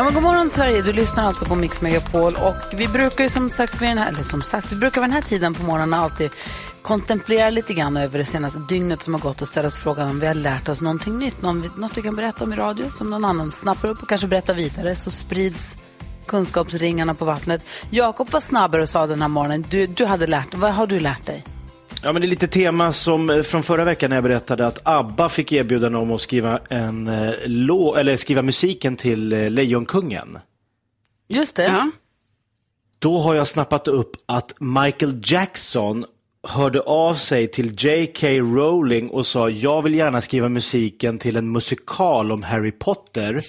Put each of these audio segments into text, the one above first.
Ja, men god morgon Sverige, du lyssnar alltså på Mix Megapol och vi brukar ju som sagt, vid den här, eller som sagt, vi brukar vid den här tiden på morgonen alltid kontemplera lite grann över det senaste dygnet som har gått och ställa oss frågan om vi har lärt oss någonting nytt, någon, något vi kan berätta om i radio som någon annan snappar upp och kanske berättar vidare så sprids kunskapsringarna på vattnet. Jakob var snabbare och sa den här morgonen, du, du hade lärt vad har du lärt dig? Ja, men det är lite tema som eh, från förra veckan när jag berättade att ABBA fick erbjudande om att skriva, en, eh, lå, eller skriva musiken till eh, Lejonkungen. Just det. Då har jag snappat upp att Michael Jackson hörde av sig till J.K. Rowling och sa jag vill gärna skriva musiken till en musikal om Harry Potter.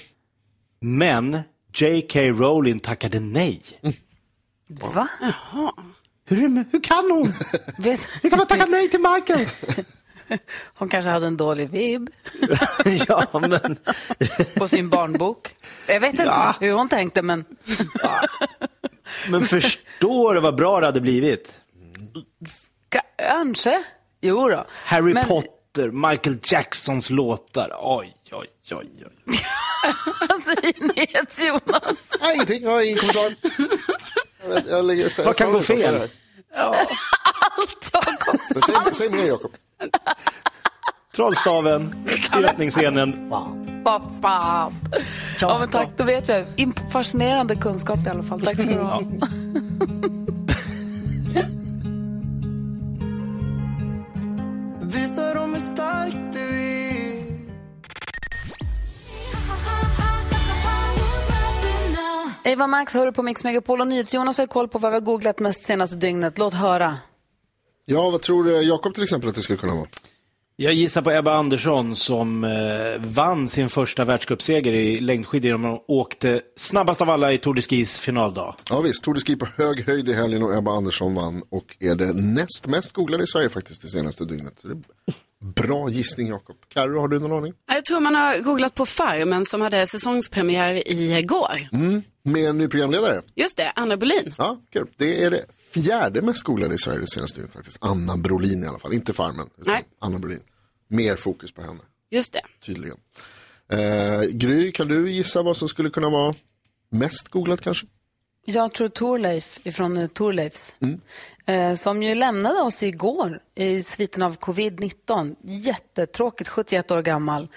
Men J.K. Rowling tackade nej. Va? Hur, hur kan hon? Vet, Hur kan man tacka nej till Michael? hon kanske hade en dålig vibb ja, men... på sin barnbok. Jag vet inte Ja. hur hon tänkte men Men förstår du vad bra det hade blivit? kanske. Jo då. Harry Men- Potter, Michael Jacksons låtar. Oj, oj, oj. oj. Säger NyhetsJonas? Nej, ingenting. Jag har ingen kommentar. Jag, jag lägger, jag, Vad kan gå fel? Allt Jakob. Men Säg, säg mer, Jakob. Trollstaven, i öppningsscenen. Vad fan. Ja, men tack, då vet jag. Fascinerande kunskap i alla fall. Tack ska du ha. Visa dem hur stark du är. Eva Max hör du på Mix Megapol och NyhetsJonas har koll på vad vi har googlat mest senaste dygnet. Låt höra. Ja, vad tror du, Jakob till exempel att det skulle kunna vara? Jag gissar på Ebba Andersson som eh, vann sin första världscupseger i längdskidor när hon åkte snabbast av alla i Tour de Skis finaldag. Ja visst, Tour de Ski på hög höjd i helgen och Ebba Andersson vann och är det näst mest googlade i Sverige faktiskt det senaste dygnet. Så det bra gissning Jakob. Carro, har du någon aning? Jag tror man har googlat på Farmen som hade säsongspremiär igår. Med en ny programledare? Just det, Anna Bolin. Ja, kul. Det är det fjärde mest googlade i Sverige det senaste dygnet faktiskt. Anna Brolin i alla fall, inte Farmen. Nej. Anna Brolin. Mer fokus på henne, Just det. tydligen. Eh, Gry, kan du gissa vad som skulle kunna vara mest googlat kanske? Jag tror Torleif ifrån uh, Torleifs. Eh, som ju lämnade oss igår i sviten av covid-19. Jättetråkigt, 71 år gammal.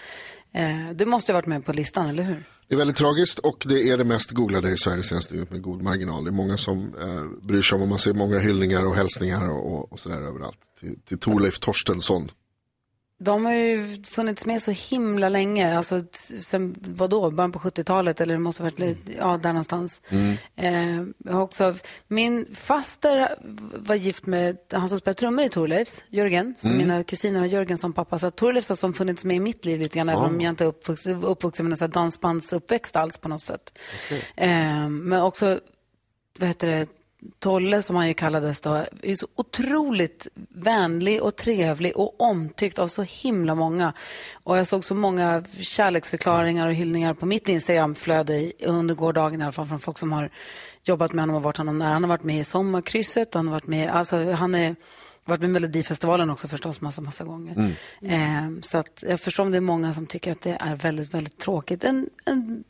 Eh, du måste ha varit med på listan, eller hur? Det är väldigt tragiskt och det är det mest googlade i Sverige senaste dygnet med god marginal. Det är många som eh, bryr sig om och man ser många hyllningar och hälsningar och, och, och sådär överallt. Till, till Torleif Torstensson. De har ju funnits med så himla länge, alltså sen vadå, början på 70-talet eller det måste ha varit lite, ja där någonstans. Eh, jag har också, min faster var gift med han som spelar trummor i Thorleifs, Jörgen, så mina kusiner har Jörgen som pappa. Så Thorleifs har som funnits med i mitt liv lite grann, även om jag inte är uppvuxen, uppvuxen med här dansbandsuppväxt alls på något sätt. Eh, men också, vad heter det, Tolle som han ju kallades då, är så otroligt vänlig och trevlig och omtyckt av så himla många. Och jag såg så många kärleksförklaringar och hyllningar på mitt Instagramflöde under gårdagen i alla fall från folk som har jobbat med honom och varit honom nära. Han har varit med i Sommarkrysset, han har varit med, alltså han är varit med i Melodifestivalen också förstås massa, massa gånger. Eh, så att jag förstår om det är många som tycker att det är väldigt, väldigt tråkigt. En, en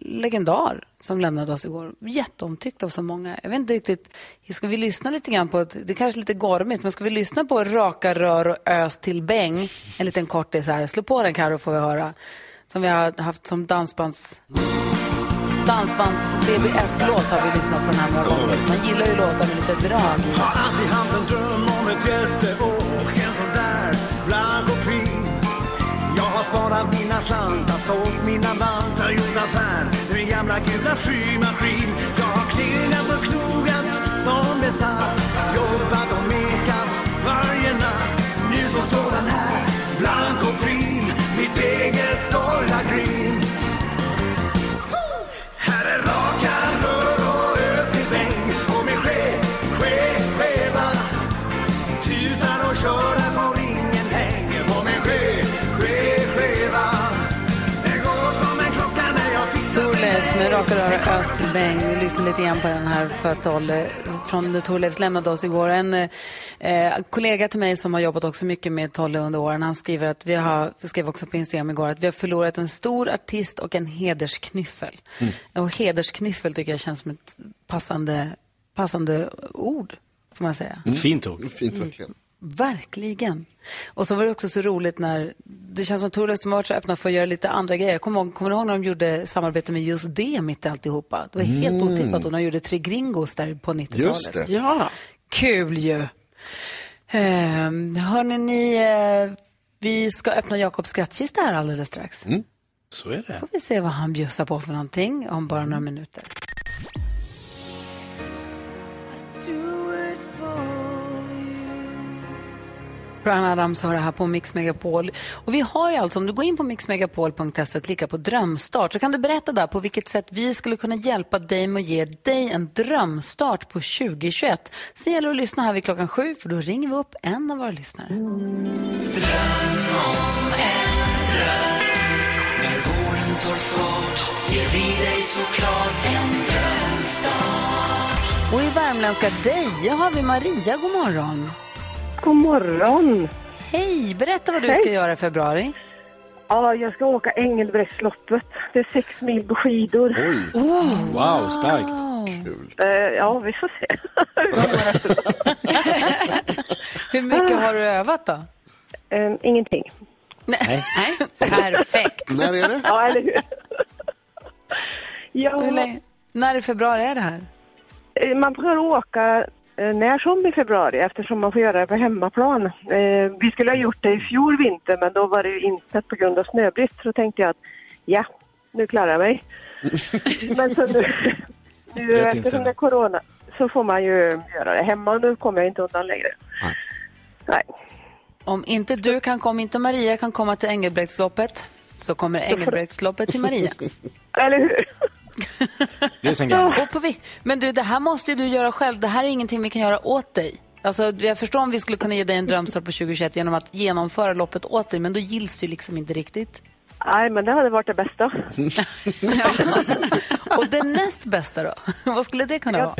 legendar som lämnade oss igår. Jätteomtyckt av så många. Jag vet inte riktigt, ska vi lyssna lite grann på, ett, det är kanske lite gormigt, men ska vi lyssna på Raka rör och ös till bäng? En liten kortis här. Slå på den Karo får vi höra. Som vi har haft som dansbands... Dansbands DBF-låt har vi lyssnat på den här några gånger. Man gillar ju låtar med lite drag. Har alltid haft en dröm om ett hjärte sparat mina slantar, sålt mina vantar, gjort affär med min gamla gula flymaskin. Jag har klingat och knogat som besatt, jobbat och mekat varje natt. Nu så står raka röra öst till bäng. Vi lyssnar lite grann på den här för att Olle från Thorleifs lämnade oss igår. En eh, kollega till mig som har jobbat också mycket med Tolle under åren, han skriver att vi har, vi skrev också på Instagram igår, att vi har förlorat en stor artist och en hedersknyffel. Och hedersknyffel tycker jag känns som ett passande, passande ord, får man säga. Ett fint ord. Fint verkligen. Verkligen. Och så var det också så roligt när, det känns som att Thorleifs de har varit så öppna för att göra lite andra grejer. Kommer ihåg, kommer ni ihåg när de gjorde samarbete med just det mitt i alltihopa? Det var helt otippat och de gjorde Tre Gringos där på 90-talet. Just det. Ja. Kul ju. Ehm, hörni, ni, eh, vi ska öppna Jakobs skrattkista här alldeles strax. Så är det. får vi se vad han bjussar på för någonting om bara några minuter. Brian Adams har det här på Mix Megapol. Och vi har ju alltså, om du går in på mixmegapol.se och klickar på drömstart så kan du berätta där på vilket sätt vi skulle kunna hjälpa dig med att ge dig en drömstart på 2021. Så gäller det att lyssna här vid klockan sju för då ringer vi upp en av våra lyssnare. När våren tar fart ger vi dig såklart en drömstart Och i värmländska Deje har vi Maria. God morgon. God morgon! Hej, berätta vad du Hej. ska göra i februari. Ja, jag ska åka Engelbrektsloppet. Det är sex mil på skidor. Oj, Wow, starkt. kul. Eh, ja, vi får se. Hur mycket har du övat då? Eh, ingenting. Nej. Perfekt. När är det? Ja, eller hur? Hur ja, länge, när i februari är det här? eh, man får åka när som i februari eftersom man får göra det på hemmaplan. Eh, vi skulle ha gjort det i fjol vinter men då var det ju inte på grund av snöbrist. Så tänkte jag att ja, nu klarar jag mig. men så nu, nu eftersom det är corona så får man ju göra det hemma och nu kommer jag inte undan längre. Nej. Nej. Om inte du kan komma, inte Maria kan komma till Engelbrektsloppet så kommer Engelbrektsloppet till Maria. Eller hur? Det är sen gammalt. Och på vi, men du, det här måste ju du göra själv. Det här är ingenting vi kan göra åt dig. Alltså, jag förstår om vi skulle kunna ge dig en drömstart på 2021 genom att genomföra loppet åt dig, men då gills det liksom inte riktigt. Nej, men det hade varit det bästa. Och det näst bästa då? Vad skulle det kunna vara?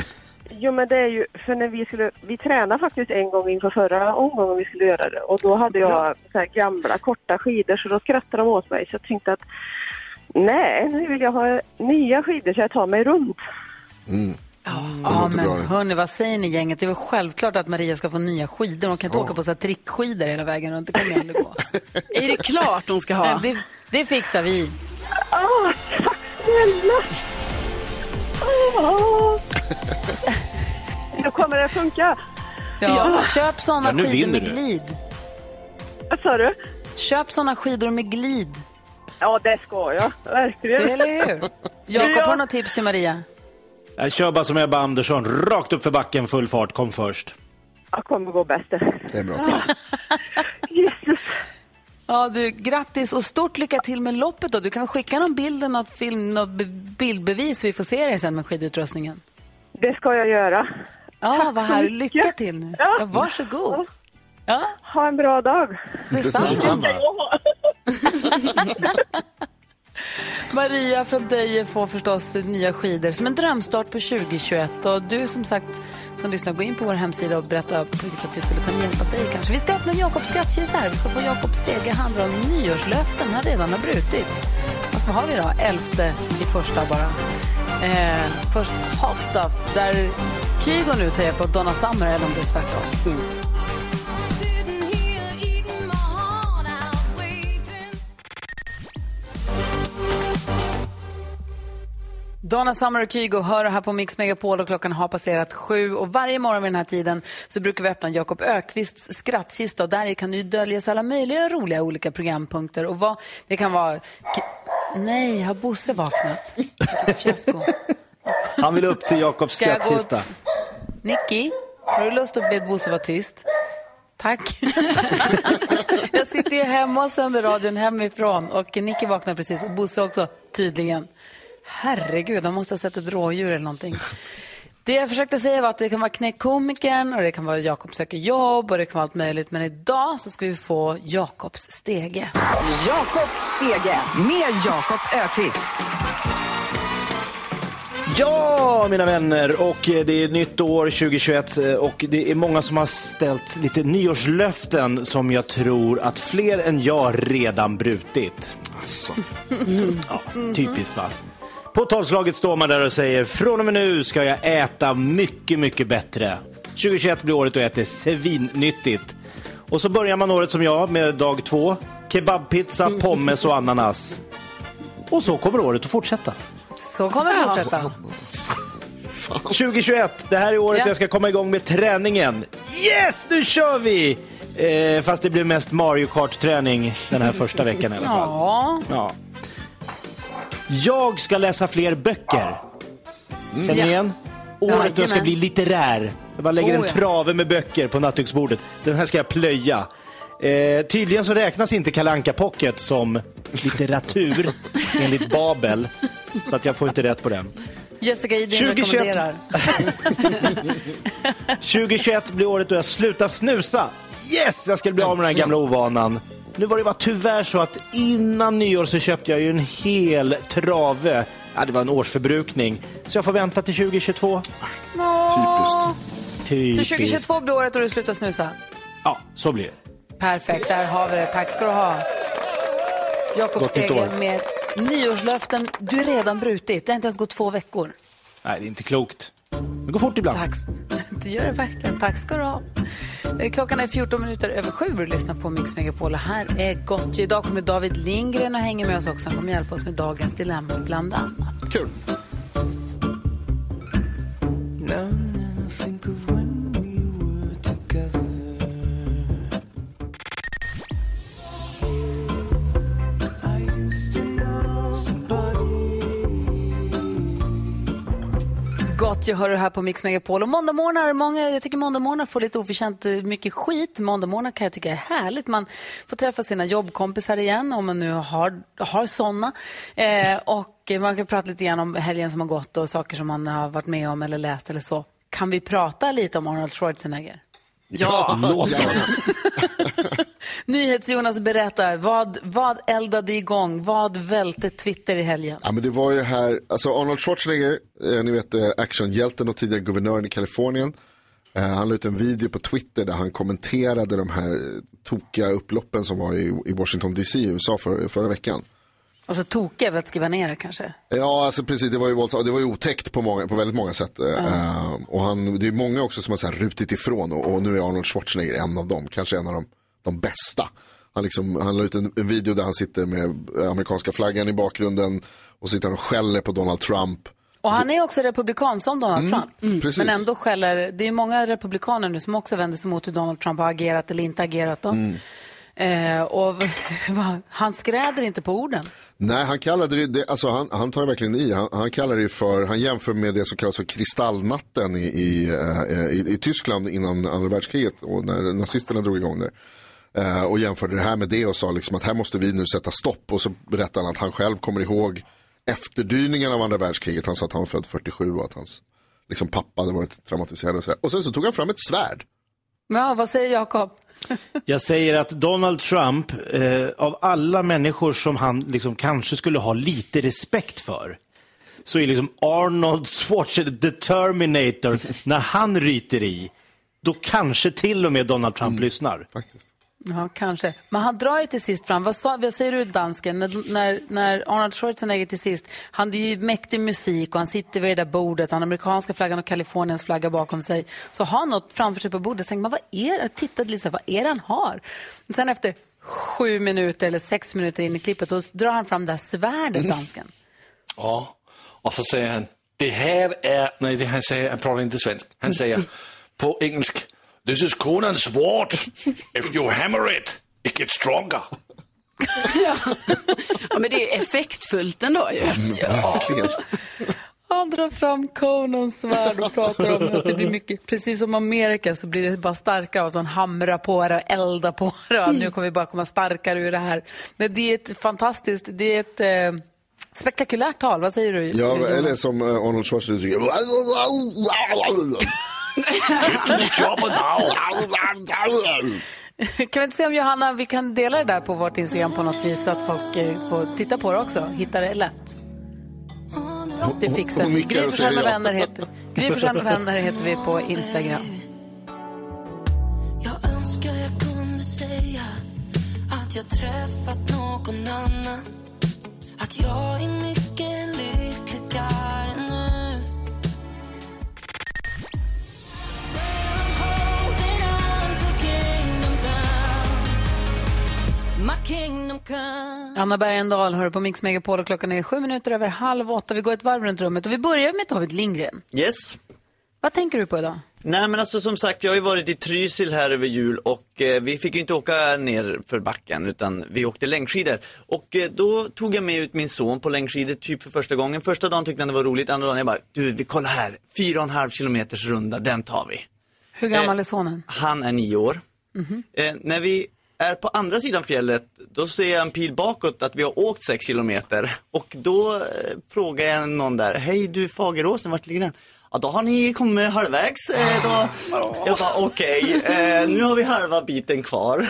Jo, men det är ju, för när vi skulle, vi tränade faktiskt en gång inför förra omgången vi skulle göra det och då hade jag så här gamla korta skidor så då skrattade de åt mig så jag tänkte att nej, nu vill jag ha nya skidor så jag tar mig runt. Ja, låter bra men hörni, vad säger ni gänget? Det är väl självklart att Maria ska få nya skidor. Hon kan inte åka på så här trickskidor hela vägen runt. Det kommer aldrig gå. Är det klart de ska ha? Det, det fixar vi. Åh, tack snälla! Åh. Nu kommer det funka. Ja. Köp såna Ja, nu skidor med du. glid. Vad sa du? Köp såna skidor med glid. Ja, det ska jag. Verkligen. Eller hur? Jakob, Ja. har du något tips till Maria? Jag kör bara som Ebba Andersson, rakt upp för backen, full fart, kom först. Jag kommer gå bäst. Det är bra. Jesus. Ja, du, grattis och stort lycka till med loppet. Då. Du kan skicka någon bild, något, film, något be- bildbevis så vi får se dig sen med skidutrustningen. Det ska jag göra. Ja, Tack vad härligt. Lycka till nu. Ja. Ja, varsågod. Ja, Ha en bra dag. detsamma. Detsamma. Maria från Deje får förstås nya skidor som en drömstart på 2021. Och du som sagt som lyssnar, gå in på vår hemsida och berätta på vilket sätt vi skulle kunna hjälpa dig kanske. Vi ska öppna Jakobs skattkista. här. Vi ska få Jakobs stege handla om nyårslöften han redan har brutit. Fast vad har vi då? Elfte i första bara. Eh, först Hot Stuff, där Kygo nu tar hjälp av Donna Summer, eller om det är tvärtom. Mm. Donna Summer och Kygo hör här på Mix Megapol och klockan har passerat sju. Och varje morgon vid den här tiden så brukar vi öppna Jakob Ökvists skrattkista och där kan ju döljas alla möjliga roliga olika programpunkter. Och vad, det kan vara... Nej, har Bosse vaknat? Vilket fiasko. Han vill upp till Jakobs skrattkista. Nicky, har du lust att be Bosse vara tyst? Tack. jag sitter ju hemma och sänder radion hemifrån och Nicky vaknar precis och Bosse också, tydligen. Herregud, han måste ha sett ett rådjur eller någonting. Det jag försökte säga var att det kan vara Knäckkomikern och det kan vara Jakob söker jobb och det kan vara allt möjligt. Men idag så ska vi få Jakobs stege. Jakob Stege med Jakob Ökvist. Ja, mina vänner, och det är nytt år 2021 eh, och det är många som har ställt lite nyårslöften som jag tror att fler än jag redan brutit. Alltså. Ja, typiskt va? På tolvslaget står man där och säger från och med nu ska jag äta mycket, mycket bättre. 2021 blir året och jag äter svinnyttigt. Och så börjar man året som jag med dag två. Kebabpizza, pommes och ananas. Och så kommer året att fortsätta. Så kommer det fortsätta. 2021, det här är året Ja. jag ska komma igång med träningen. Yes, nu kör vi! Eh, fast det blir mest Mario Kart-träning den här första veckan i alla fall. Ja. Ja. Jag ska läsa fler böcker. Känner ni igen? Året jag ska bli litterär. Jag bara lägger Oh, en ja. trave med böcker på nattduksbordet. Den här ska jag plöja. Eh, tydligen så räknas inte Kalanka Pocket som litteratur enligt Babel. Så att jag får inte rätt på den. Jessica Idin 2021. rekommenderar. 2021 blir året då jag slutar snusa. Yes, jag skulle bli av med den här gamla ovanan. Nu var det bara tyvärr så att innan nyår så köpte jag ju en hel trave. Ja, det var en årsförbrukning. Så jag får vänta till 2022. Åh. Så Typiskt. 2022 blir året då du slutar snusa? Ja, så blir det. Perfekt, där har vi det. Tack ska du ha. Jakob Stege med nyårslöften du redan brutit. Det har inte ens gått två veckor. Nej, det är inte klokt. Det går fort ibland. Tack. Det gör det verkligen. Tack ska du ha. Eh, klockan är 14 minuter över sju och du lyssnar på Mix Megapol. Här är gott. Idag kommer David Lindgren och hänger med oss också. Han kommer hjälpa oss med dagens dilemma bland annat. Kul. Jag hör det här på Mix Megapol. Och måndagmorgnar, många, jag tycker måndagmorgnar får lite oförtjänt eh, mycket skit. Måndagmorgnar kan jag tycka är härligt. Man får träffa sina jobbkompisar igen, om man nu har, har såna. Eh, och man kan prata lite grann om helgen som har gått och saker som man har varit med om eller läst eller så. Kan vi prata lite om Arnold Schwarzenegger? Ja, låt oss. NyhetsJonas berättar, vad, vad eldade igång? Vad välte Twitter i helgen? Ja, men det var ju här, alltså Arnold Schwarzenegger, eh, ni vet eh, actionhjälten och tidigare guvernören i Kalifornien. Eh, han la ut en video på Twitter där han kommenterade de här tokiga upploppen som var i, i Washington DC i USA för, förra veckan. Alltså tokiga väl att skriva ner det kanske? Ja, alltså precis, det var ju, våldsamt. det var ju otäckt på, många, på väldigt många sätt. Eh, och han, det är många också som har så här rutit ifrån och, och nu är Arnold Schwarzenegger en av dem, kanske en av de, de bästa. Han, liksom, han la ut en, en video där han sitter med eh, amerikanska flaggan i bakgrunden och sitter och skäller på Donald Trump. Och han är också republikan som Donald Trump. precis. Men ändå skäller, det är många republikaner nu som också vänder sig mot hur Donald Trump har agerat eller inte agerat. Då. Eh, och han skräder inte på orden. Nej, han kallade det, det alltså han, han tar verkligen i. Han, han kallar det för, han jämför med det som kallas för kristallnatten i, i, eh, i, i Tyskland innan andra världskriget och när nazisterna drog igång det. Eh, och jämförde det här med det och sa liksom att här måste vi nu sätta stopp. Och så berättade han att han själv kommer ihåg efterdyningarna av andra världskriget. Han sa att han var född 47 och att hans liksom, pappa hade varit traumatiserad. Och, så och sen så tog han fram ett svärd. Ja, vad säger Jakob? Jag säger att Donald Trump, eh, av alla människor som han liksom kanske skulle ha lite respekt för, så är liksom Arnold Schwarzenegger, the Terminator, när han ryter i, då kanske till och med Donald Trump lyssnar. Faktiskt. Ja, kanske. Men han drar ju till sist fram, vad, sa, vad säger du dansken, när, när, när Arnold Schwarzenegger till sist, han det är ju mäktig musik och han sitter vid det där bordet, han har amerikanska flaggan och Kaliforniens flagga bakom sig. Så har han något framför sig på bordet, så tänker man, vad är det? Jag tittade lite så här, vad är det han har? Men sen efter sju minuter eller sex minuter in i klippet, då drar han fram det här svärdet, dansken. Ja. Och så säger han, det här är, nej det han säger, han pratar inte svenska, han säger på engelska, this is Conan's sword, if you hammer it, it gets stronger. Ja, men det är effektfullt ändå ju. Verkligen. Han drar fram Conans svärd och pratar om att det blir mycket, precis som Amerika så blir det bara starkare av att man hamrar på det och eldar på det. Och nu kommer vi bara komma starkare ur det här. Men det är ett fantastiskt, det är ett eh, spektakulärt tal. Vad säger du? Ja, eller som eh, Arnold Schwarzenegger Kan vi inte se om Johanna, vi kan dela det där på vårt Instagram på något vis så att folk eh, får titta på det också. Hitta det lätt. Det fixar vi. Gry Forssell med vänner heter Gry med vänner heter vi på Instagram. Jag önskar jag kunde säga att jag träffat någon annan Att jag är mycket Anna Bergendahl hör på Mix Megapol och klockan är sju minuter över halv åtta. Vi går ett varv runt rummet och vi börjar med David Lindgren. Yes. Vad tänker du på idag? Nej men alltså som sagt, jag har ju varit i Trysil här över jul och eh, vi fick ju inte åka ner för backen utan vi åkte längdskidor. Och eh, då tog jag med ut min son på längdskidor typ för första gången. Första dagen tyckte han det var roligt, andra dagen jag bara, du vi kollar här, fyra och en halv kilometers runda, den tar vi. Hur gammal är sonen? Han är nio år. Mhm. Eh, när vi är på andra sidan fjället, då ser jag en pil bakåt att vi har åkt sex kilometer. Och då eh, frågar jag någon där, hej du Fageråsen, vart ligger den? Ja, då har ni kommit halvvägs. Eh, då. Jag bara, okej, eh, nu har vi halva biten kvar.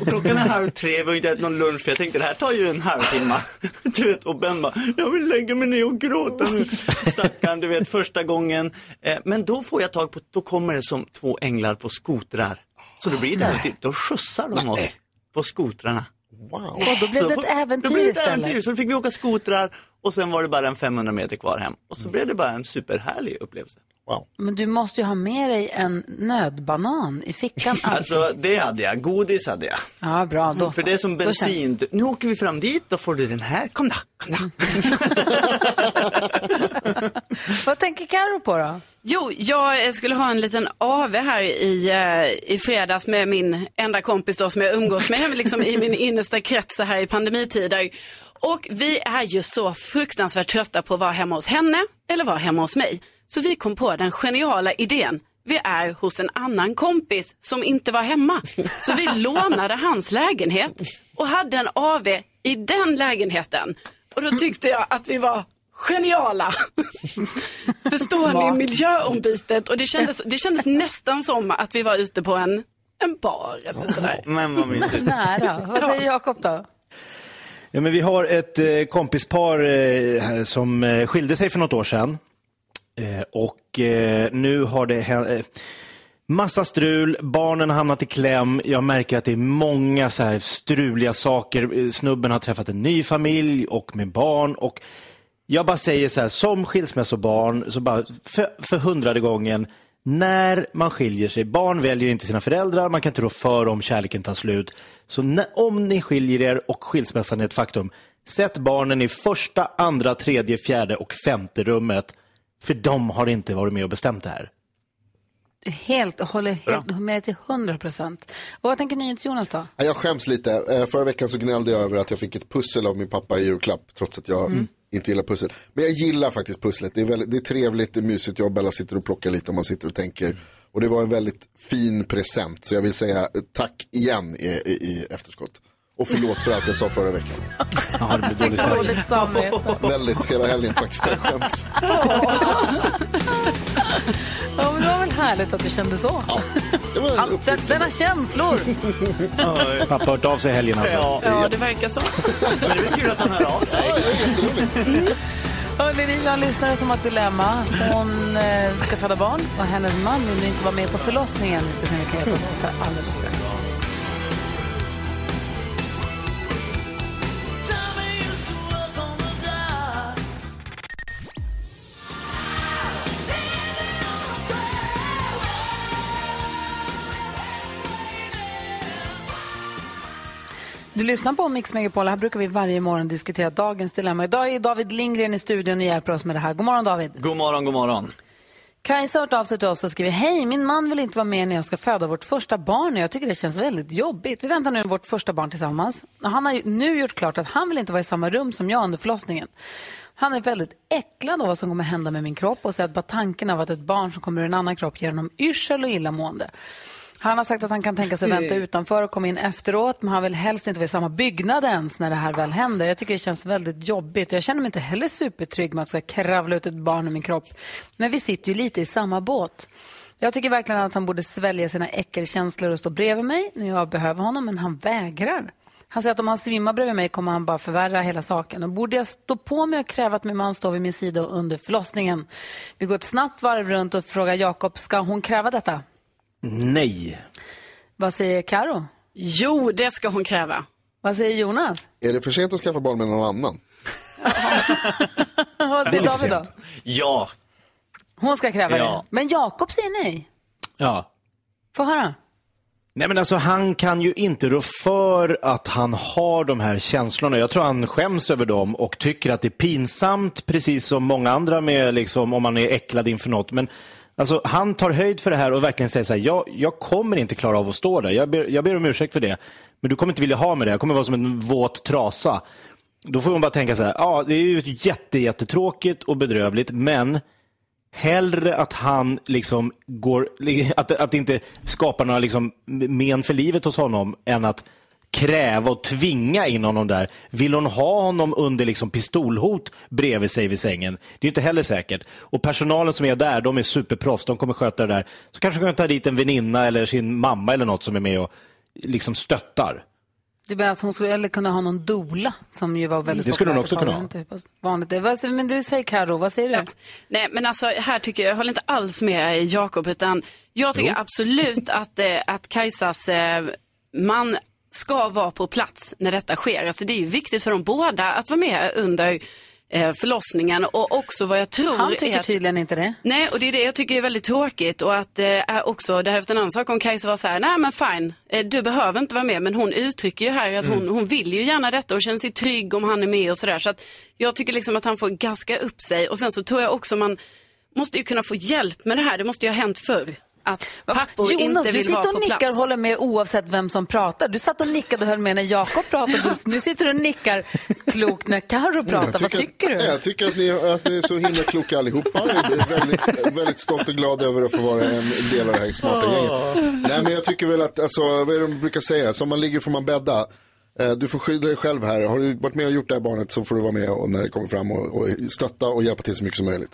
och klockan är halv tre, vi har inte ätit någon lunch, för jag tänkte det här tar ju en halvtimme. du vet, och Ben bara, jag vill lägga mig ner och gråta nu. Stackarn, du vet, första gången. Eh, men då får jag tag på, då kommer det som två änglar på skotrar. Så då blir det där, då skjutsar de oss på skotrarna. Wow. Och då blev Så det ett äventyr då blev det ett istället. äventyr. Så fick vi åka skotrar och sen var det bara en 500 meter kvar hem. Och så blev det bara en superhärlig upplevelse. Wow. Men du måste ju ha med dig en nödbanan i fickan. Alltså det hade jag, godis hade jag. Ja, bra. Då För så. det är som Då bensin. Nu åker vi fram dit, då får du den här. Kom då, kom då. Vad tänker Karo på då? Jo, jag skulle ha en liten AV här i, eh, i fredags med min enda kompis då som jag umgås med liksom i min innersta krets så här i pandemitider. Och vi är ju så fruktansvärt trötta på att vara hemma hos henne eller vara hemma hos mig. Så vi kom på den geniala idén. Vi är hos en annan kompis som inte var hemma. Så vi lånade hans lägenhet och hade en AV i den lägenheten. Och då tyckte jag att vi var geniala. Förstår ni Smart. miljöombytet? Och det kändes, det kändes nästan som att vi var ute på en, en bar eller sådär. Men vad mysigt. Nära. Vad säger Jakob då? Ja, men vi har ett eh, kompispar eh, som eh, skilde sig för något år sedan. Eh, och eh, nu har det hänt... Eh, Massa strul, barnen har hamnat i kläm. Jag märker att det är många så här struliga saker. Eh, snubben har träffat en ny familj och med barn. Och jag bara säger så här, som skilsmässobarn, så bara för, för hundrade gången, när man skiljer sig, barn väljer inte sina föräldrar, man kan inte rå för om kärleken tar slut. Så när, om ni skiljer er och skilsmässan är ett faktum, sätt barnen i första, andra, tredje, fjärde och femte rummet. För de har inte varit med och bestämt det här. Helt, håller helt med dig till 100 procent. Och vad tänker NyhetsJonas då? Ja, Jag skäms lite. Eh, Förra veckan så gnällde jag över att jag fick ett pussel av min pappa i julklapp. Trots att jag Mm. inte gillar pussel. Men jag gillar faktiskt pusslet. Det är, väldigt, det är trevligt, det är mysigt. Jag och Bella sitter och plockar lite och man sitter och tänker. Och det var en väldigt fin present. Så jag vill säga eh, tack igen i, i, i efterskott. Och förlåt för allt jag sa förra veckan. Ja, det blir. Dåligt samvete. Väldigt hela helgen faktiskt. Jag skäms. Ja, men det var väl härligt att du kände så. Det var en denna känslor. Pappa har hört av sig i helgen alltså. Ja, Ja, det verkar så. men det är väl kul att han hör av sig. Ja, det är jätteroligt. Hörrni, ni har en lyssnare som har ett dilemma. Hon eh, ska föda barn och hennes man vill inte vara med på förlossningen. Vi ska se om vi kan hjälpas åt alldeles strax. Du lyssnar på Mix Megapol. Här brukar vi varje morgon diskutera dagens dilemma. Idag är David Lindgren i studion och hjälper oss med det här. God morgon David. God morgon, god morgon. Kajsa har hört av sig till oss och skriver Hej, min man vill inte vara med när jag ska föda vårt första barn och jag tycker det känns väldigt jobbigt. Vi väntar nu vårt första barn tillsammans. Och Han har nu gjort klart att han vill inte vara i samma rum som jag under förlossningen. Han är väldigt äcklad av vad som kommer hända med min kropp och säger att bara tanken av att ett barn som kommer ur en annan kropp ger honom yrsel och illamående. Han har sagt att han kan tänka sig vänta utanför och komma in efteråt men han vill helst inte vara i samma byggnad ens när det här väl händer. Jag tycker det känns väldigt jobbigt. Jag känner mig inte heller supertrygg med att ska kravla ut ett barn ur min kropp. Men vi sitter ju lite i samma båt. Jag tycker verkligen att han borde svälja sina äckelkänslor och stå bredvid mig när jag behöver honom, men han vägrar. Han säger att om han svimmar bredvid mig kommer han bara förvärra hela saken. Och borde jag stå på mig och kräva att min man står vid min sida under förlossningen? Vi går ett snabbt varv runt och frågar Jakob, ska hon kräva detta? Nej. Vad säger Karo? Jo, det ska hon kräva. Vad säger Jonas? Är det för sent att skaffa barn med någon annan? Vad säger David då? Ja. Hon ska kräva Ja. det. Men Jakob säger nej. Ja. Få höra. Nej men alltså han kan ju inte rå för att han har de här känslorna. Jag tror han skäms över dem och tycker att det är pinsamt, precis som många andra med liksom, om man är äcklad inför något. Men alltså, han tar höjd för det här och verkligen säger så här, jag, jag kommer inte klara av att stå där. Jag ber, jag ber om ursäkt för det. Men du kommer inte vilja ha mig där, Jag kommer vara som en våt trasa. Då får hon bara tänka så här, ja det är ju jätte, jättetråkigt och bedrövligt, men hellre att han liksom går, att, att det inte skapar några liksom men för livet hos honom än att kräva och tvinga in honom där. Vill hon ha honom under liksom pistolhot bredvid sig vid sängen? Det är inte heller säkert. Och personalen som är där, de är superproffs, de kommer sköta det där. Så kanske kan ta dit en väninna eller sin mamma eller något som är med och liksom stöttar. Du menar att hon skulle eller kunna ha någon dola som ju var väldigt Det skulle hon också kunna ha. Hur pass Vanligt. Vad- Men du säger Karo, vad säger du? Nej, men alltså här tycker jag, jag håller inte alls med Jakob, utan jag tycker absolut att, eh, att Kajsas eh, man ska vara på plats när detta sker. Alltså det är ju viktigt för dem båda att vara med under eh, förlossningen och också vad jag tror Han tycker att... tydligen inte det. Nej, och det är det jag tycker är väldigt tråkigt och att eh, också, det här efter en annan sak om Kajsa var så här, nej men fine, eh, du behöver inte vara med, men hon uttrycker ju här att hon, Mm. hon vill ju gärna detta och känner sig trygg om han är med och sådär. Så att jag tycker liksom att han får gaska upp sig och sen så tror jag också man måste ju kunna få hjälp med det här, det måste ju ha hänt förr. Att pappor Jonas, inte du vill vara sitter på och nickar plats. och håller med oavsett vem som pratar. Du satt och nickade och höll med när Jakob pratade. Du, nu sitter du och nickar klokt när Karo pratar. Vad tycker du? Nej, Jag tycker att ni, att ni är så himla kloka allihopa. Jag är väldigt, väldigt stolt och glad över att få vara en del av det här smarta gänget. Nej, men jag tycker väl att, alltså, vad är det de brukar säga, som man ligger får man bädda. Eh, Du får skydda dig själv här. Har du varit med och gjort det här barnet så får du vara med och när det kommer fram och, och stötta och hjälpa till så mycket som möjligt.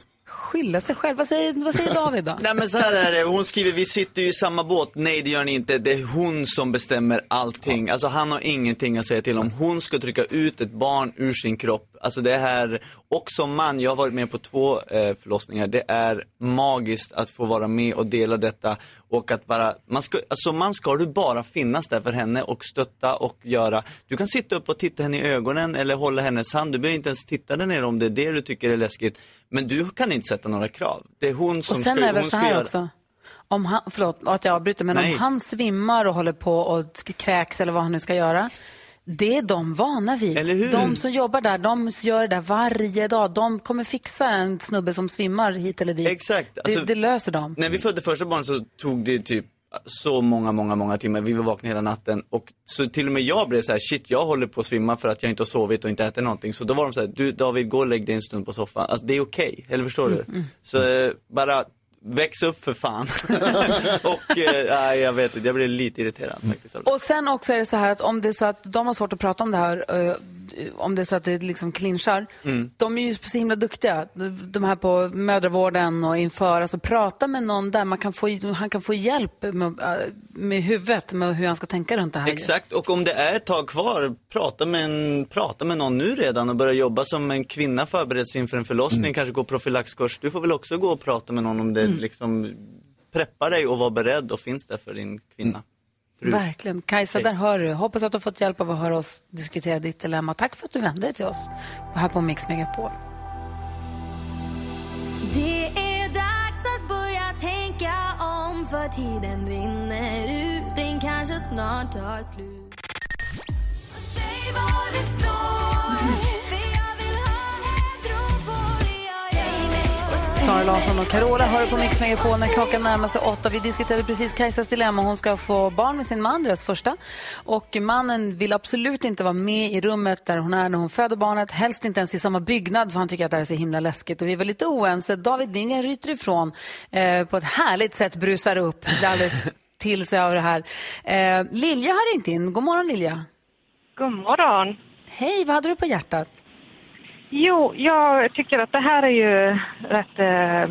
Skylla sig själv. Vad säger, vad säger David då? Nej men så här är det, hon skriver vi sitter ju i samma båt. Nej det gör ni inte, det är hon som bestämmer allting. Alltså han har ingenting att säga till om. Hon ska trycka ut ett barn ur sin kropp. Alltså det här, och som man, jag har varit med på två eh, förlossningar. Det är magiskt att få vara med och dela detta. Och att bara, man ska, alltså man ska du bara finnas där för henne och stötta och göra. Du kan sitta upp och titta henne i ögonen eller hålla hennes hand. Du behöver inte ens titta där nere om det är det du tycker är läskigt. Men du kan inte sätta några krav. Det är hon som Och sen ska, är det väl så ska här göra. också. Om han, förlåt att jag avbryter, men Nej. om han svimmar och håller på och kräks eller vad han nu ska göra. Det är de vana vid. Eller hur? De som jobbar där, de gör det där varje dag. De kommer fixa en snubbe som svimmar hit eller dit. Exakt. Alltså- det, det löser de. När vi födde första barnet så tog det typ så många, många, många timmar. Vi var vakna hela natten och så till och med jag blev så här, shit jag håller på att svimma för att jag inte har sovit och inte ätit någonting. Så då var de så här, du David gå och lägg dig en stund på soffan. Alltså det är okej, eller förstår du? Mm, Så eh, bara väx upp för fan. och eh, jag vet inte, jag blev lite irriterad faktiskt. Och sen också är det så här att om det är så att de har svårt att prata om det här, eh, om det är så att det liksom clinchar, Mm. de är ju så himla duktiga, de här på mödravården och inför, alltså prata med någon där, man kan få, han kan få hjälp med, eh, med huvudet, med hur han ska tänka runt det här. Exakt, och om det är ett tag kvar, prata med, en, prata med någon nu redan och börja jobba som en kvinna förbereder sig inför en förlossning, kanske gå profylaxkurs. Du får väl också gå och prata med någon om det liksom preppar dig och vara beredd och finns där för din kvinna. Verkligen. Kajsa, där hör du. Hoppas att du har fått hjälp av att höra oss diskutera ditt dilemma. Tack för att du vände dig till oss här på Mix Megapol. Det är dags att börja tänka om för tiden rinner ut Den kanske snart tar slut det står För jag Sara Larsson och Carola hör på Mix Megapol när klockan närmar sig åtta. Vi diskuterade precis Kajsas dilemma. Hon ska få barn med sin man, deras första. Och mannen vill absolut inte vara med i rummet där hon är när hon föder barnet. Helst inte ens i samma byggnad för han tycker att det här är så himla läskigt. Och vi var lite oense. David Lindgren ryter ifrån eh, på ett härligt sätt, brusar upp, alldeles till sig av det här. Eh, Lilja har ringt in. God morgon Lilja. God morgon. Hej, vad hade du på hjärtat? Jo, jag tycker att det här är ju rätt eh,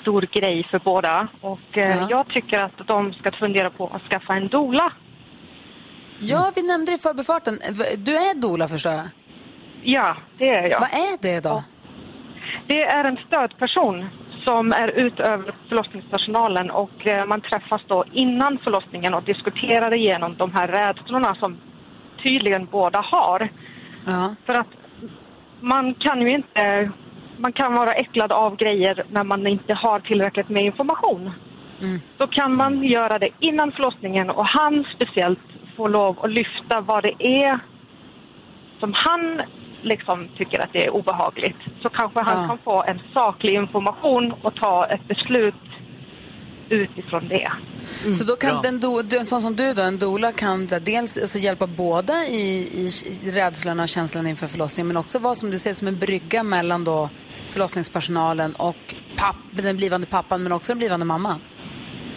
stor grej för båda. Och eh, jag tycker att de ska fundera på att skaffa en dola. Ja, vi nämnde det i förbifarten. Du är dola förstår jag. Ja, det är jag. Vad är det då? Det är en stödperson som är utöver förlossningspersonalen och eh, man träffas då innan förlossningen och diskuterar igenom de här rädslorna som tydligen båda har. För att man kan ju inte, man kan vara äcklad av grejer när man inte har tillräckligt med information. Då kan man göra det innan förlossningen och han speciellt får lov att lyfta vad det är som han liksom tycker att det är obehagligt. Så kanske han Ja. kan få en saklig information och ta ett beslut utifrån det. Så då kan den do, du- en sån som du då, en doula kan dels alltså, hjälpa båda i, i, rädslorna och känslorna inför förlossningen men också vara som du säger som en brygga mellan då förlossningspersonalen och papp, den blivande pappan men också den blivande mamman.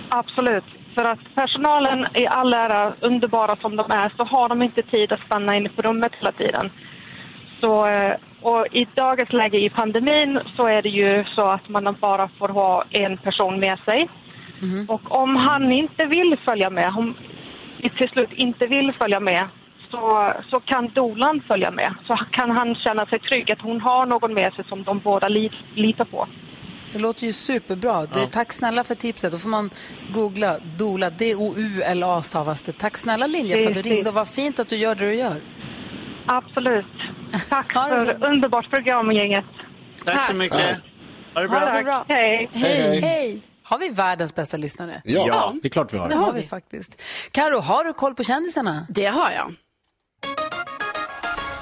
Absolut. För att personalen i all ära, underbara som de är, så har de inte tid att stanna inne på rummet hela tiden. Så, eh, och i dagens läge i pandemin så är det ju så att man bara får ha en person med sig. Och om han inte vill följa med, om till slut inte vill följa med, så, så kan dolan följa med. Så kan han känna sig trygg att hon har någon med sig som de båda li, litar på. Det låter ju superbra. Det, tack snälla för tipset. Då får man googla doula, D-O-U-L-A stavas det. Tack snälla Lilja för att du ringde och vad fint att du gör det du gör. Absolut. Tack Ha för underbart program, gänget. Tack så mycket. Ha det Ha bra. det så bra. Hej. Hej. Hej. Har vi världens bästa lyssnare? Ja. Ja, det är klart vi har. Det har vi faktiskt. Karo, har du koll på kändisarna? Det har jag.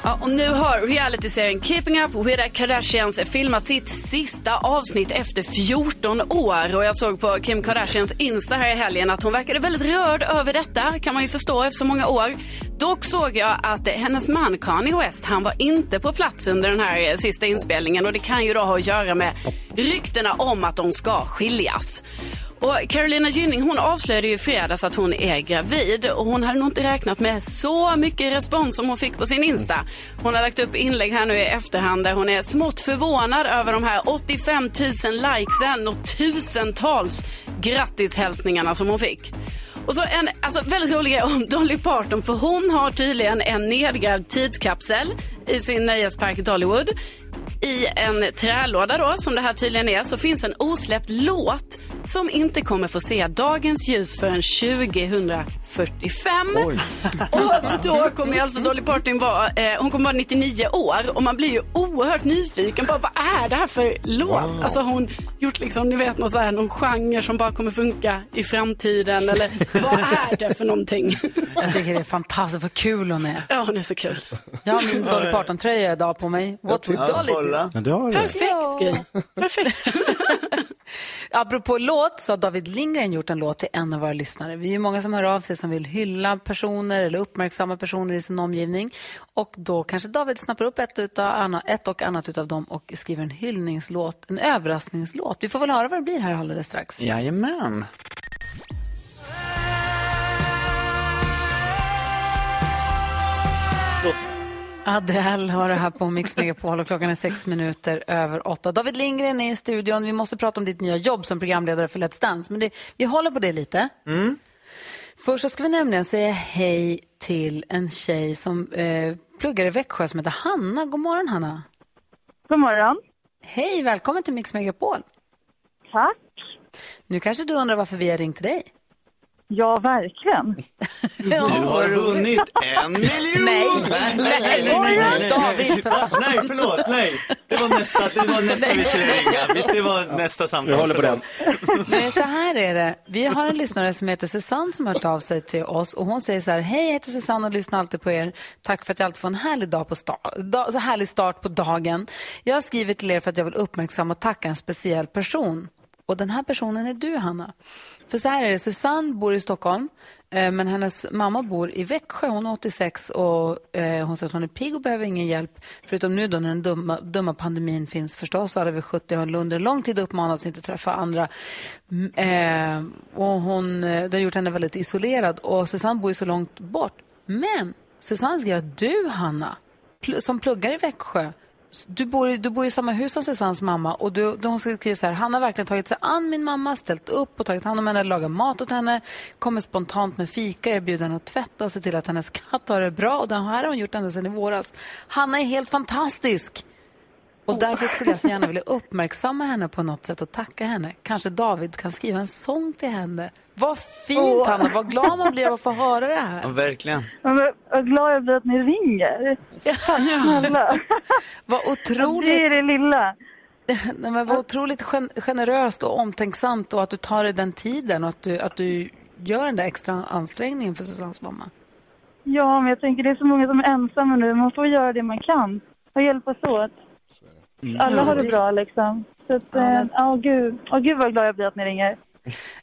Ja, och nu har realityserien Keeping Up with the Kardashians filmat sitt sista avsnitt efter 14 år. Och jag såg på Kim Kardashians Insta här i helgen att hon verkade väldigt rörd över detta, kan man ju förstå efter så många år. Dock såg jag att hennes man Kanye West, han var inte på plats under den här sista inspelningen och det kan ju då ha att göra med ryktena om att de ska skiljas. Och Carolina Gynning hon avslöjade ju i fredags att hon är gravid och hon hade nog inte räknat med så mycket respons som hon fick på sin Insta. Hon har lagt upp inlägg här nu i efterhand där hon är smått förvånad över de här 85 000 likesen och tusentals grattishälsningarna som hon fick. Och så en alltså, väldigt rolig grej om Dolly Parton för hon har tydligen en nedgrävd tidskapsel i sin nöjespark Dollywood. I en trälåda då, som det här tydligen är, så finns en osläppt låt som inte kommer få se dagens ljus förrän 2045. Och då kommer ju alltså Dolly Parton vara, eh, hon kommer vara 99 år och man blir ju oerhört nyfiken. Bara, vad är det här för låt? Wow. Alltså hon gjort liksom, ni vet, någon, så här, någon genre som bara kommer funka i framtiden. Eller vad är det för någonting? Jag tycker det är fantastiskt, vad kul hon är. Ja, hon är så kul. Jag har min Dolly Parton-tröja idag på mig. What would Dolly do? Ja, det har du. Perfekt Gry. Perfekt. Apropå låt så har David Lindgren gjort en låt till en av våra lyssnare. Vi är ju många som hör av sig som vill hylla personer eller uppmärksamma personer i sin omgivning. Och då kanske David snappar upp ett, utav, ett och annat utav dem och skriver en hyllningslåt, en överraskningslåt. Vi får väl höra vad det blir här alldeles strax. Jajamän. Adele har det här på Mix Megapol och klockan är sex minuter över åtta. David Lindgren är i studion. Vi måste prata om ditt nya jobb som programledare för Let's Dance. Men det, vi håller på det lite. Mm. Först så ska vi nämligen säga hej till en tjej som eh, pluggar i Växjö som heter Hanna. God morgon Hanna. God morgon. Hej, välkommen till Mix Megapol. Tack. Nu kanske du undrar varför vi har ringt till dig. Ja, verkligen. Du har vunnit en miljon! Nej, nej, nej, nej, nej, David. Nej, förlåt, nej. Det var nästa, det var nästa vi skulle ringa. Det var nästa samtal. Vi håller på den. Men så här är det. Vi har en lyssnare som heter Susanne som har hört av sig till oss och hon säger så här. Hej, jag heter Susanne och lyssnar alltid på er. Tack för att jag alltid får en härlig, dag på start, dag, så härlig start på dagen. Jag har skrivit till er för att jag vill uppmärksamma och tacka en speciell person. Och den här personen är du, Hanna. För så här är det, Susanne bor i Stockholm, eh, men hennes mamma bor i Växjö. Hon är 86 och eh, hon säger att hon är pigg och behöver ingen hjälp. Förutom nu då när den dumma, dumma pandemin finns förstås. Alla över 70 har under lång tid uppmanats att inte träffa andra. Mm, eh, och hon, eh, det har gjort henne väldigt isolerad. Och Susanne bor ju så långt bort. Men Susanne skriver att du, Hanna, pl- som pluggar i Växjö, du bor, i- du bor i samma hus som Susannes mamma och du, hon skriver så här, han har verkligen tagit sig an min mamma, ställt upp och tagit hand om henne, lagat mat åt henne, kommer spontant med fika, erbjuder henne att tvätta och ser till att hennes katt har det bra och det här har hon gjort ända sedan i våras. Hanna är helt fantastisk! Och därför skulle jag så gärna vilja uppmärksamma henne på något sätt och tacka henne. Kanske David kan skriva en sång till henne. Vad fint Åh. Hanna, vad glad man blir av att få höra det här. Ja, verkligen. Ja, men Vad glad jag blir att ni ringer. Snälla. Vad otroligt. Det är det lilla. Nej, men vad otroligt gen- generöst och omtänksamt och att du tar dig den tiden och att du, att du gör den där extra ansträngningen för Susannes mamma. Ja, men jag tänker det är så många som är ensamma nu. Man får göra det man kan och hjälpas åt. Alla har det bra liksom. Så att, ja, gud. Åh, gud vad glad jag blir att ni ringer.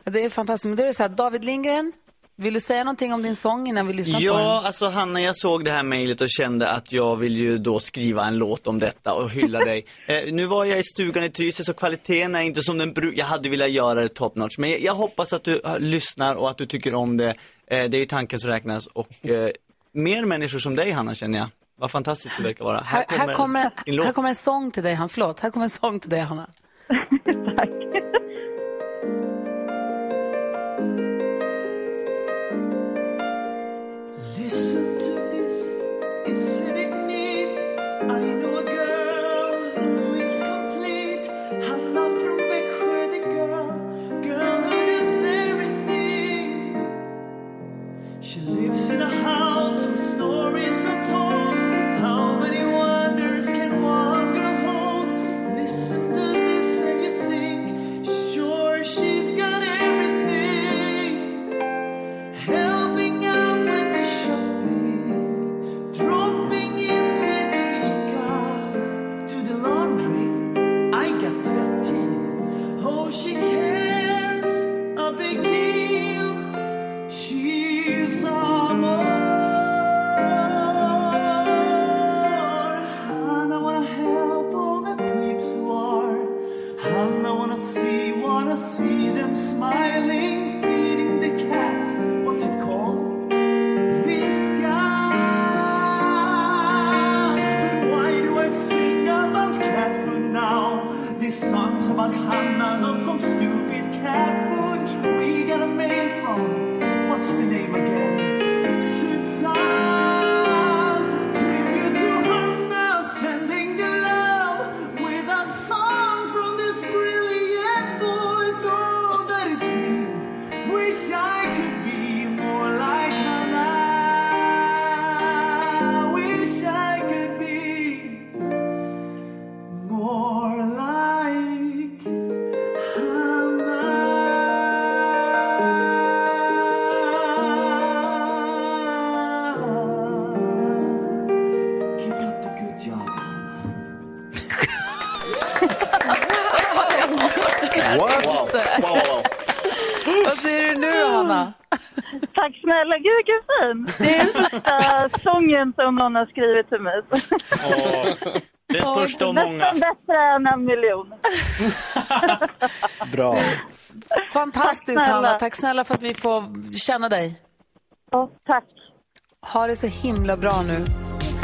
Ja, Det är fantastiskt. Men då är det så här, David Lindgren, vill du säga någonting om din sång innan vi lyssnar på den? Ja, alltså Hanna, jag såg det här mejlet och kände att jag vill ju då skriva en låt om detta och hylla dig. Eh, nu var jag i stugan i Trysil så kvaliteten är inte som den brukar, jag hade velat göra det top notch. Men jag, jag hoppas att du eh, lyssnar och att du tycker om det. Eh, det är ju tanken som räknas och eh, mer människor som dig Hanna känner jag. Vad fantastiskt du verkar vara. Här, här, kommer, din låt. här kommer en sång till dig, han. Förlåt, här kommer en sång till dig, Hanna. någon har skrivit till mig. Den första av många. Nästan bättre än en miljon. Bra. Fantastiskt, Tack snälla. Hanna. Tack snälla för att vi får känna dig. Ja, tack. Ha det så himla bra nu.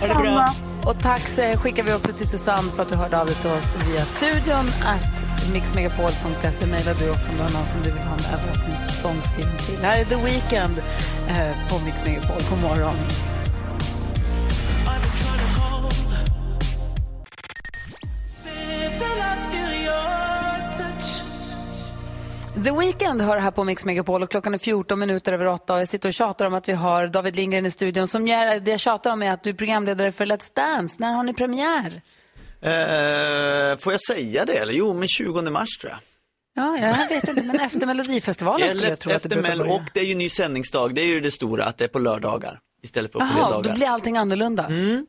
Ha det bra. Och tack skickar vi också till Susanne för att du hörde av dig till oss via studion att mixmegapol.se. Mejlar du också om du har någon som du vill ha en överraskningssång skriven till. Här är The Weeknd eh, på Mix Megapol. God morgon. The Weeknd hör här på Mix Megapol och klockan är 14 minuter över 8 och jag sitter och tjatar om att vi har David Lindgren i studion. Som gör, det jag tjatar om är att du är programledare för Let's Dance. När har ni premiär? Eh, får jag säga det eller? Jo, men 20 mars tror jag. Ja, jag vet inte, men efter Melodifestivalen skulle jag tro att det brukar börja. och det är ju ny sändningsdag, det är ju det stora, att det är på lördagar istället för på Jaha, fredagar. då blir allting annorlunda. Mm.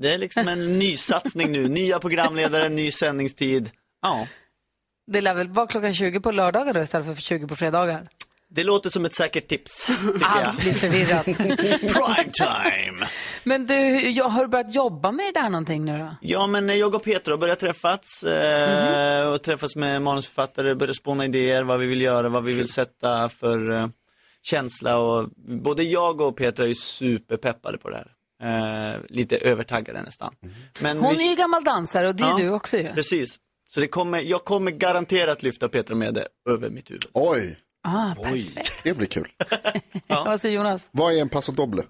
Det är liksom en ny satsning nu, nya programledare, ny sändningstid. Ja, Det lär väl vara klockan 20 på lördagar då istället för 20 på fredagar? det låter som ett säkert tips, Allt blir förvirrat. Prime time! Men du, jag har du börjat jobba med det där någonting nu då? Ja, men eh, jag och Petra har börjat träffas eh, och träffas med manusförfattare, börjat spåna idéer, vad vi vill göra, vad vi vill sätta för eh, känsla och både jag och Petra är superpeppade på det här. Eh, lite övertaggade nästan. Men Hon vi- är ju gammal dansare och det är Ja, du också ju. Precis. Så det kommer, jag kommer garanterat lyfta Petra med det över mitt huvud. Oj, Ah, perfekt. det blir kul. Vad säger Jonas? Vad är en paso doble?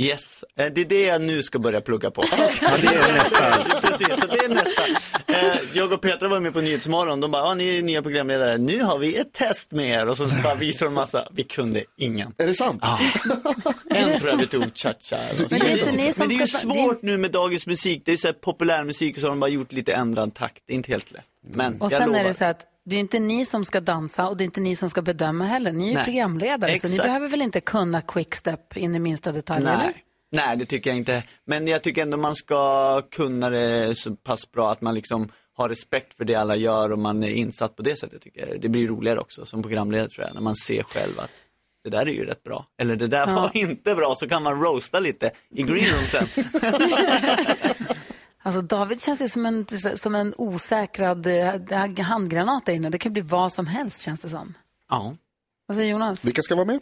Yes, eh, det är det jag nu ska börja plugga på. Ja, det är nästa. Precis, så det är nästa. Eh, Jag och Petra var med på Nyhetsmorgon, de bara, ja ni är nya programledare, nu har vi ett test med er och så bara visar de massa, vi kunde ingen. Är det sant? Ja. En tror jag vi tog, cha-cha. Men det är inte ni som Men det är ju svårt nu med dagens musik, det är så här populärmusik och så har de bara gjort lite ändrad takt, det är inte helt lätt. Men Och jag sen lovar. är det så att det är inte ni som ska dansa och det är inte ni som ska bedöma heller. Ni är Nej. programledare så ni Exakt. behöver väl inte kunna quickstep in i minsta detalj, eller? Nej. Nej, det tycker jag inte. Men jag tycker ändå man ska kunna det så pass bra att man liksom har respekt för det alla gör och man är insatt på det sättet tycker jag. Det blir roligare också som programledare tror jag, när man ser själv att det där är ju rätt bra. Eller det där Ja. var inte bra, så kan man roasta lite i green room sen. Alltså David känns ju som en, som en osäkrad eh, handgranat där inne. Det kan bli vad som helst känns det som. ja. Vad säger Jonas? Vilka ska vara med?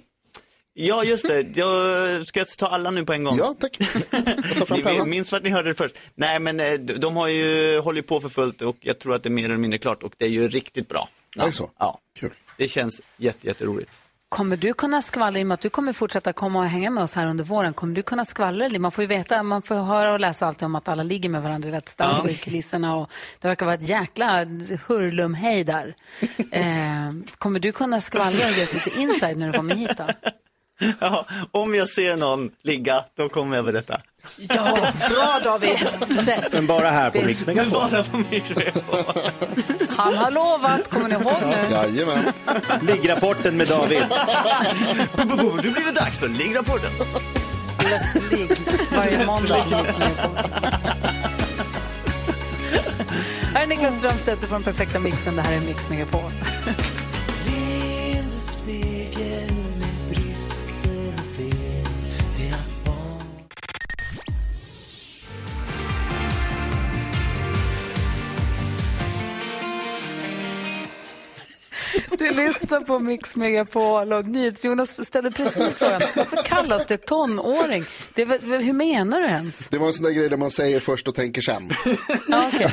Ja, just det. Jag ska ta alla nu på en gång. Ja, tack. Ni vet- minns vart ni hörde det först. Nej, men eh, de har ju håller på för fullt och jag tror att det är mer eller mindre klart och det är ju riktigt bra. Är det så? Ja. Kul. Det känns jätte, jätteroligt. Kommer du kunna skvallra, i och med att du kommer fortsätta komma och hänga med oss här under våren, kommer du kunna skvallra? Man får ju veta, man får höra och läsa alltid om att alla ligger med varandra i rätt stans och i kulisserna och det verkar vara ett jäkla hurlumhej där. Eh, kommer du kunna skvallra och ge oss lite inside när du kommer hit då? Ja, om jag ser någon ligga, då kommer jag berätta. Ja, bra David! Men bara här på Mix Megapol. Bara på Mix Megapol. Han har lovat, kommer ni ihåg nu? Jajamän. Liggrapporten med David. Du blir det dags för liggrapporten. Let's ligg varje måndag. Här är Niklas Strömstedt från Perfekta Mixen. Det här är Mix Megapol. Du lyssnar på Mix Megapol och NyhetsJonas ställde precis frågan varför kallas det tonåring? Det hur menar du ens? Det var en sån där grej där man säger först och tänker sen. Ja, okej.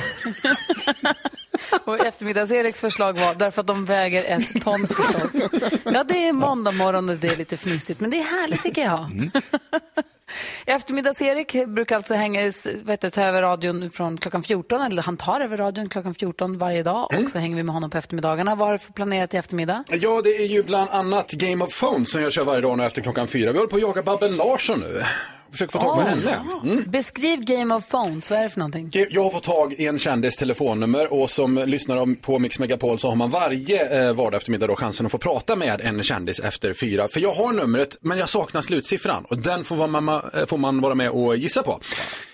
Och eftermiddags-Eriks förslag var därför att de väger ett ton förstås. Ja, det är måndag morgon och det är lite fnissigt, men det är härligt tycker jag. Eftermiddags-Erik brukar alltså hänga, vet du, ta över radion från klockan 14, eller han tar över radion klockan 14 varje dag och så hänger vi med honom på eftermiddagarna. Vad har du för planerat i eftermiddag? Ja, det är ju bland annat Game of Phones som jag kör varje dag nu efter klockan fyra. Vi håller på att jaga Babben Larsson nu. Försöker få tag på Åh, henne. Mm. Beskriv Game of Phones, vad är det för någonting? Jag har fått tag i en kändis telefonnummer och som lyssnar på Mix Megapol så har man varje eh, vardag eftermiddag då chansen att få prata med en kändis efter fyra. För jag har numret men jag saknar slutsiffran och den får, man, eh, får man vara med och gissa på.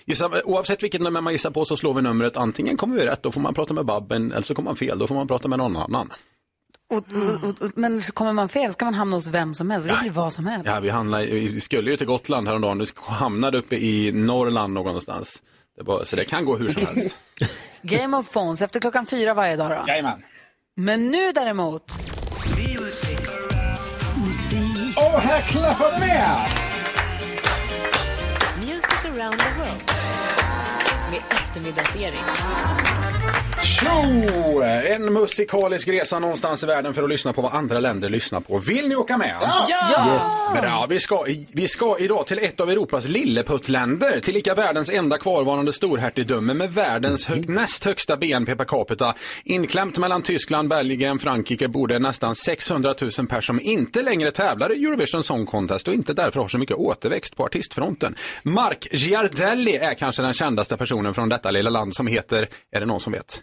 Gissa, oavsett vilket nummer man gissar på så slår vi numret. Antingen kommer vi rätt, då får man prata med Babben, eller så kommer man fel, då får man prata med någon annan. Och, och, och, och, men så kommer man fel ska man hamna hos vem som helst. Det kan bli vad som helst. Ja, vi, handlade, vi skulle ju till Gotland häromdagen, nu hamnade uppe i Norrland någonstans. Det var, så det kan gå hur som helst. Game of Phones efter klockan fyra varje dag då. Jajamän. Men nu däremot. Och här klappar vi med! Music around the world. Med eftermiddagsserie. Tjo! En musikalisk resa någonstans i världen för att lyssna på vad andra länder lyssnar på. Vill ni åka med? Ja! Yes. Bra, vi ska, vi ska idag till ett av Europas lilleputtländer, tillika världens enda kvarvarande storhertigdöme med världens hög, näst högsta BNP per capita. Inklämt mellan Tyskland, Belgien, Frankrike bor det nästan 600 000 personer som inte längre tävlar i Eurovision Song Contest och inte därför har så mycket återväxt på artistfronten. Mark Giardelli är kanske den kändaste personen från detta lilla land som heter, är det någon som vet?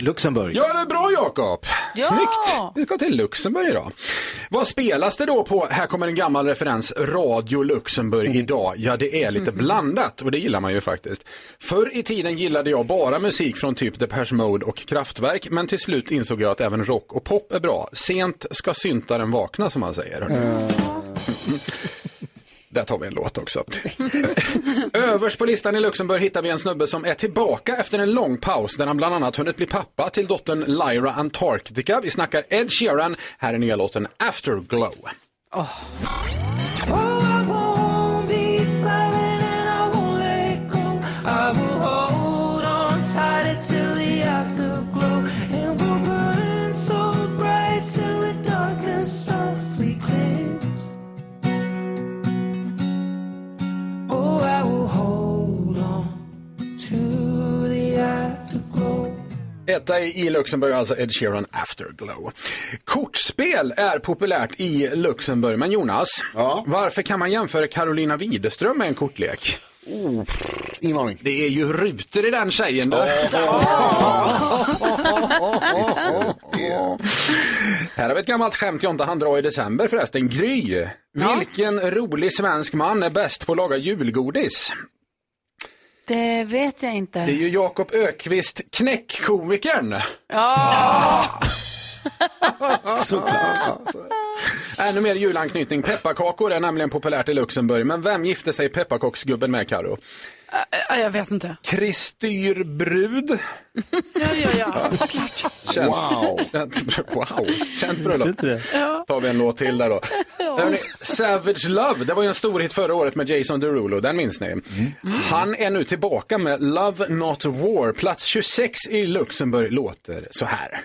Luxemburg. Ja, det är bra Jakob. Ja! Snyggt. Vi ska till Luxemburg idag. Vad spelas det då på, här kommer en gammal referens, Radio Luxemburg idag? Ja, det är lite blandat och det gillar man ju faktiskt. Förr i tiden gillade jag bara musik från typ Depeche Mode och Kraftwerk, men till slut insåg jag att även rock och pop är bra. Sent ska syntaren vakna som man säger. hörni. Där tar vi en låt också. Överst på listan i Luxemburg hittar vi en snubbe som är tillbaka efter en lång paus där han bland annat hunnit bli pappa till dottern Lyra Antarctica. Vi snackar Ed Sheeran. Här är nya låten Afterglow. Etta i Luxemburg, alltså Ed Sheeran Afterglow. Kortspel är populärt i Luxemburg, men Jonas, varför kan man jämföra Carolina Widerström med en kortlek? Oh, ingen aning. Det är ju rutor i den tjejen. Då. Här har vi ett gammalt skämt jag inte hann dra i december förresten. Gry, vilken rolig svensk man är bäst på att laga julgodis? Det vet jag inte. Det är ju Jakob Ökvist, knäckkomikern. Ja! Såklart. Ännu mer julanknytning. Pepparkakor är nämligen populärt i Luxemburg. Men vem gifte sig pepparkaksgubben med, Karo? Äh, Jag vet inte. Kristyr Brud. Ja, ja, ja, såklart. Känt, Wow. Känt, wow. Känt bröllop. Ja. tar vi en låt till där då. Hörrni, Savage Love, det var ju en stor hit förra året med Jason Derulo, den minns ni. Han är nu tillbaka med Love Not War, plats 26 i Luxemburg, låter så här.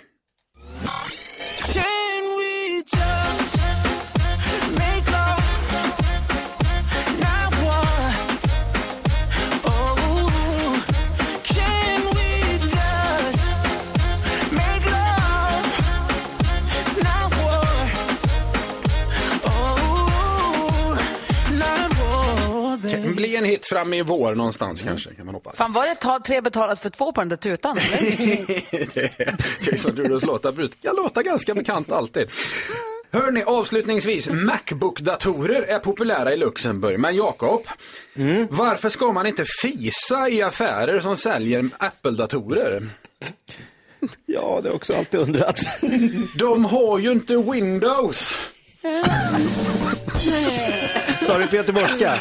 Fram i vår någonstans kanske, kan man hoppas. Fan, var det ta, tre betalat för två på den där tutan? Jason Derulos låtar brukar låta ganska bekant alltid. Hörni, avslutningsvis, Macbook-datorer är populära i Luxemburg. Men Jakob, varför ska man inte fisa i affärer som säljer Apple-datorer? Ja, det har också alltid undrat. De har ju inte Windows. Sa du på göteborgska?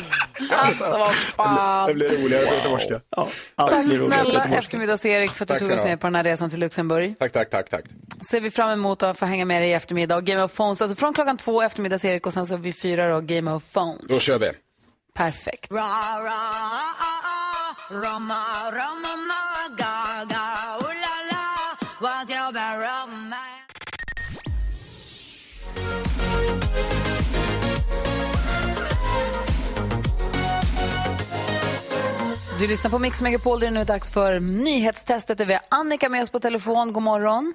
Alltså, vad fan. Det blir roligare på göteborgska. Ja, Tack snälla eftermiddags-Erik för att du Tack tog oss med på den här resan till Luxemburg. Tack, tack, tack, tack. Ser vi fram emot att få hänga med dig i eftermiddag. Och Game of Phones, alltså från klockan två eftermiddags-Erik och sen så vid fyra då Game of Phones. Då kör vi. Perfekt. Du lyssnar på Mix Megapol, det är nu dags för nyhetstestet. Vi har Annika med oss på telefon. God morgon.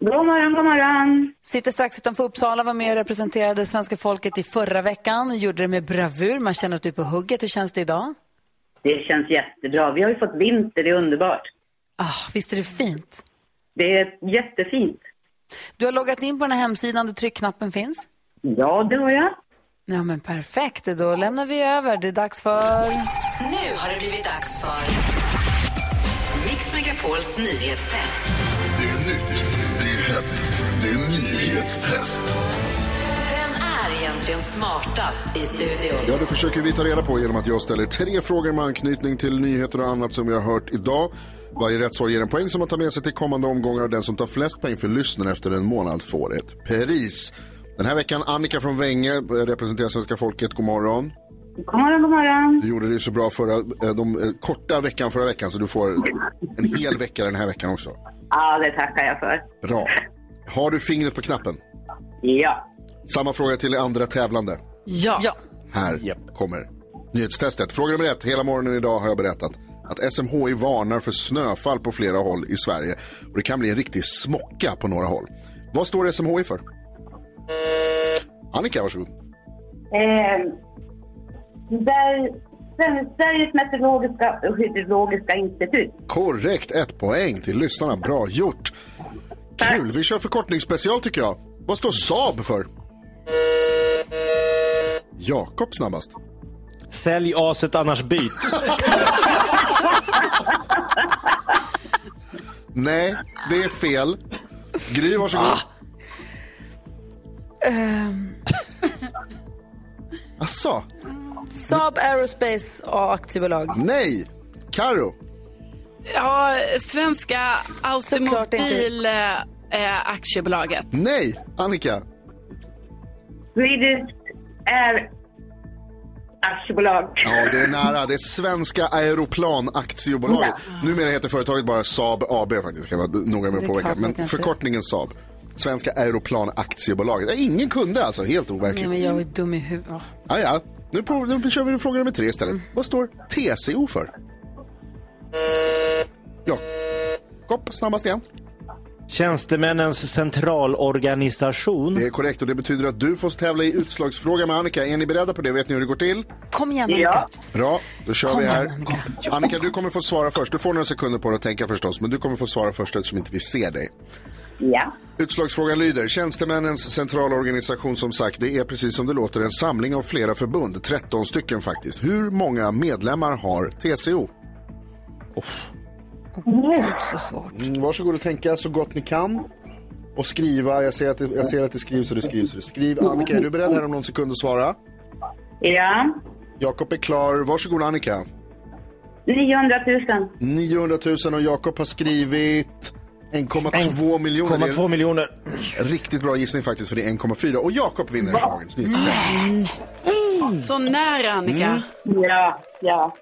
God morgon, god morgon. Sitter strax utanför Uppsala, var med och representerade svenska folket i förra veckan. Gjorde det med bravur. Man känner att du är på hugget. Hur känns det idag? Det känns jättebra. Vi har ju fått vinter, det är underbart. Ah, visst är det fint? Det är jättefint. Du har loggat in på den här hemsidan där tryckknappen finns? Ja, det har jag. Ja, men perfekt. Då lämnar vi över. Det är dags för... Nu har det blivit dags för Mix Megapols nyhetstest. Det är nytt, det är hett, det är nyhetstest. Vem är egentligen smartast i studion? Ja, det försöker vi ta reda på genom att jag ställer tre frågor med anknytning till nyheter och annat som vi har hört idag. Varje rätt svar ger en poäng som man tar med sig till kommande omgångar och den som tar flest poäng för lyssnaren efter en månad får ett pris. Den här veckan Annika från Vänge representerar svenska folket. God morgon. God morgon, god morgon. Du gjorde det så bra förra, eh, de, eh, korta veckan förra veckan så du får en hel vecka den här veckan också. Ja, det tackar jag för. Bra. Har du fingret på knappen? Ja. Samma fråga till andra tävlande. Ja. ja. Här kommer nyhetstestet. Fråga nummer ett. Hela morgonen idag har jag berättat att SMHI varnar för snöfall på flera håll i Sverige. Och det kan bli en riktig smocka på några håll. Vad står SMHI för? Annika, varsågod. Eh, där, Sveriges meteorologiska och hydrologiska institut. Korrekt, ett poäng till lyssnarna. Bra gjort. Kul, vi kör förkortningsspecial tycker jag. Vad står Saab för? Jakob snabbast. Sälj aset annars byt. Nej, det är fel. Gry, varsågod. Ehm, Asså? Saab Aerospace och aktiebolag. Nej! Karo. Ja, Svenska. Automobil eh, aktiebolaget. Nej! Annika. Swedish Air aktiebolag. Ja, det är nära. Det är Svenska Aeroplan Aktiebolaget. Numera heter företaget bara Saab AB faktiskt, jag vara noga med att påpeka. Men kan förkortningen Saab. Svenska Aeroplan Aktiebolaget. Ingen kunde alltså, helt Nej, overkligt. men jag är dum i huvudet. Åh. Ja, ja. Nu, prov, nu kör vi fråga nummer tre istället. Vad står TCO för? Ja. Kopp, snabbast igen. Tjänstemännens centralorganisation. Det är korrekt och det betyder att du får tävla i utslagsfråga med Annika. Är ni beredda på det? Vet ni hur det går till? Kom igen Annika. Bra, då kör Kom vi här. Annika. Annika, du kommer få svara först. Du får några sekunder på dig att tänka förstås, men du kommer få svara först eftersom inte vi ser dig. Ja. Utslagsfrågan lyder, Tjänstemännens centralorganisation som sagt, det är precis som det låter en samling av flera förbund, 13 stycken faktiskt. Hur många medlemmar har TCO? Så svårt. Mm, varsågod och tänka så gott ni kan. Och skriva, jag ser att det, jag ser att det skrivs och det skrivs och det skrivs. Annika, är du beredd här om någon sekund att svara? Ja. Jakob är klar, varsågod Annika. 900 000. 900 000 och Jakob har skrivit 1,2 miljoner. 1,2 miljoner. Riktigt bra gissning faktiskt för det är 1,4 och Jakob vinner dagens nyhetstest. Så nära Annika. Ja, ja.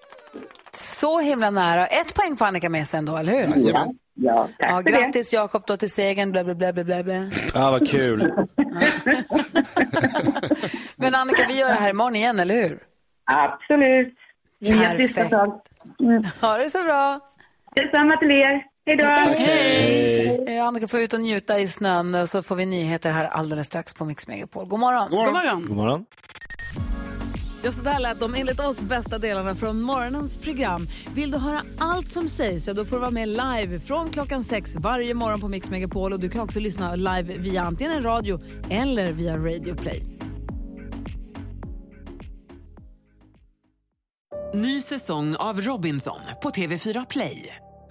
Så himla nära. Ett poäng får Annika med sig ändå, eller hur? Jajamän. Ja, tack Ja, grattis Jakob då till segern. Bla, bla, bla, bla, bla, bla. Ja, vad kul. Men Annika, vi gör det här imorgon igen, eller hur? Absolut. Perfekt. Mm. Ha det så bra. Detsamma till er. Hej då. Hej. Eh, Annika får ut och njuta i snön och så får vi nyheter här alldeles strax på Mix Megapol. God morgon. God morgon. God morgon. Ja, så där lät de enligt oss bästa delarna från morgonens program. Vill du höra allt som sägs så då får du vara med live från klockan sex varje morgon på Mix Megapol. Och du kan också lyssna live via antingen radio eller via Radio Play. Ny säsong av Robinson på TV4 Play.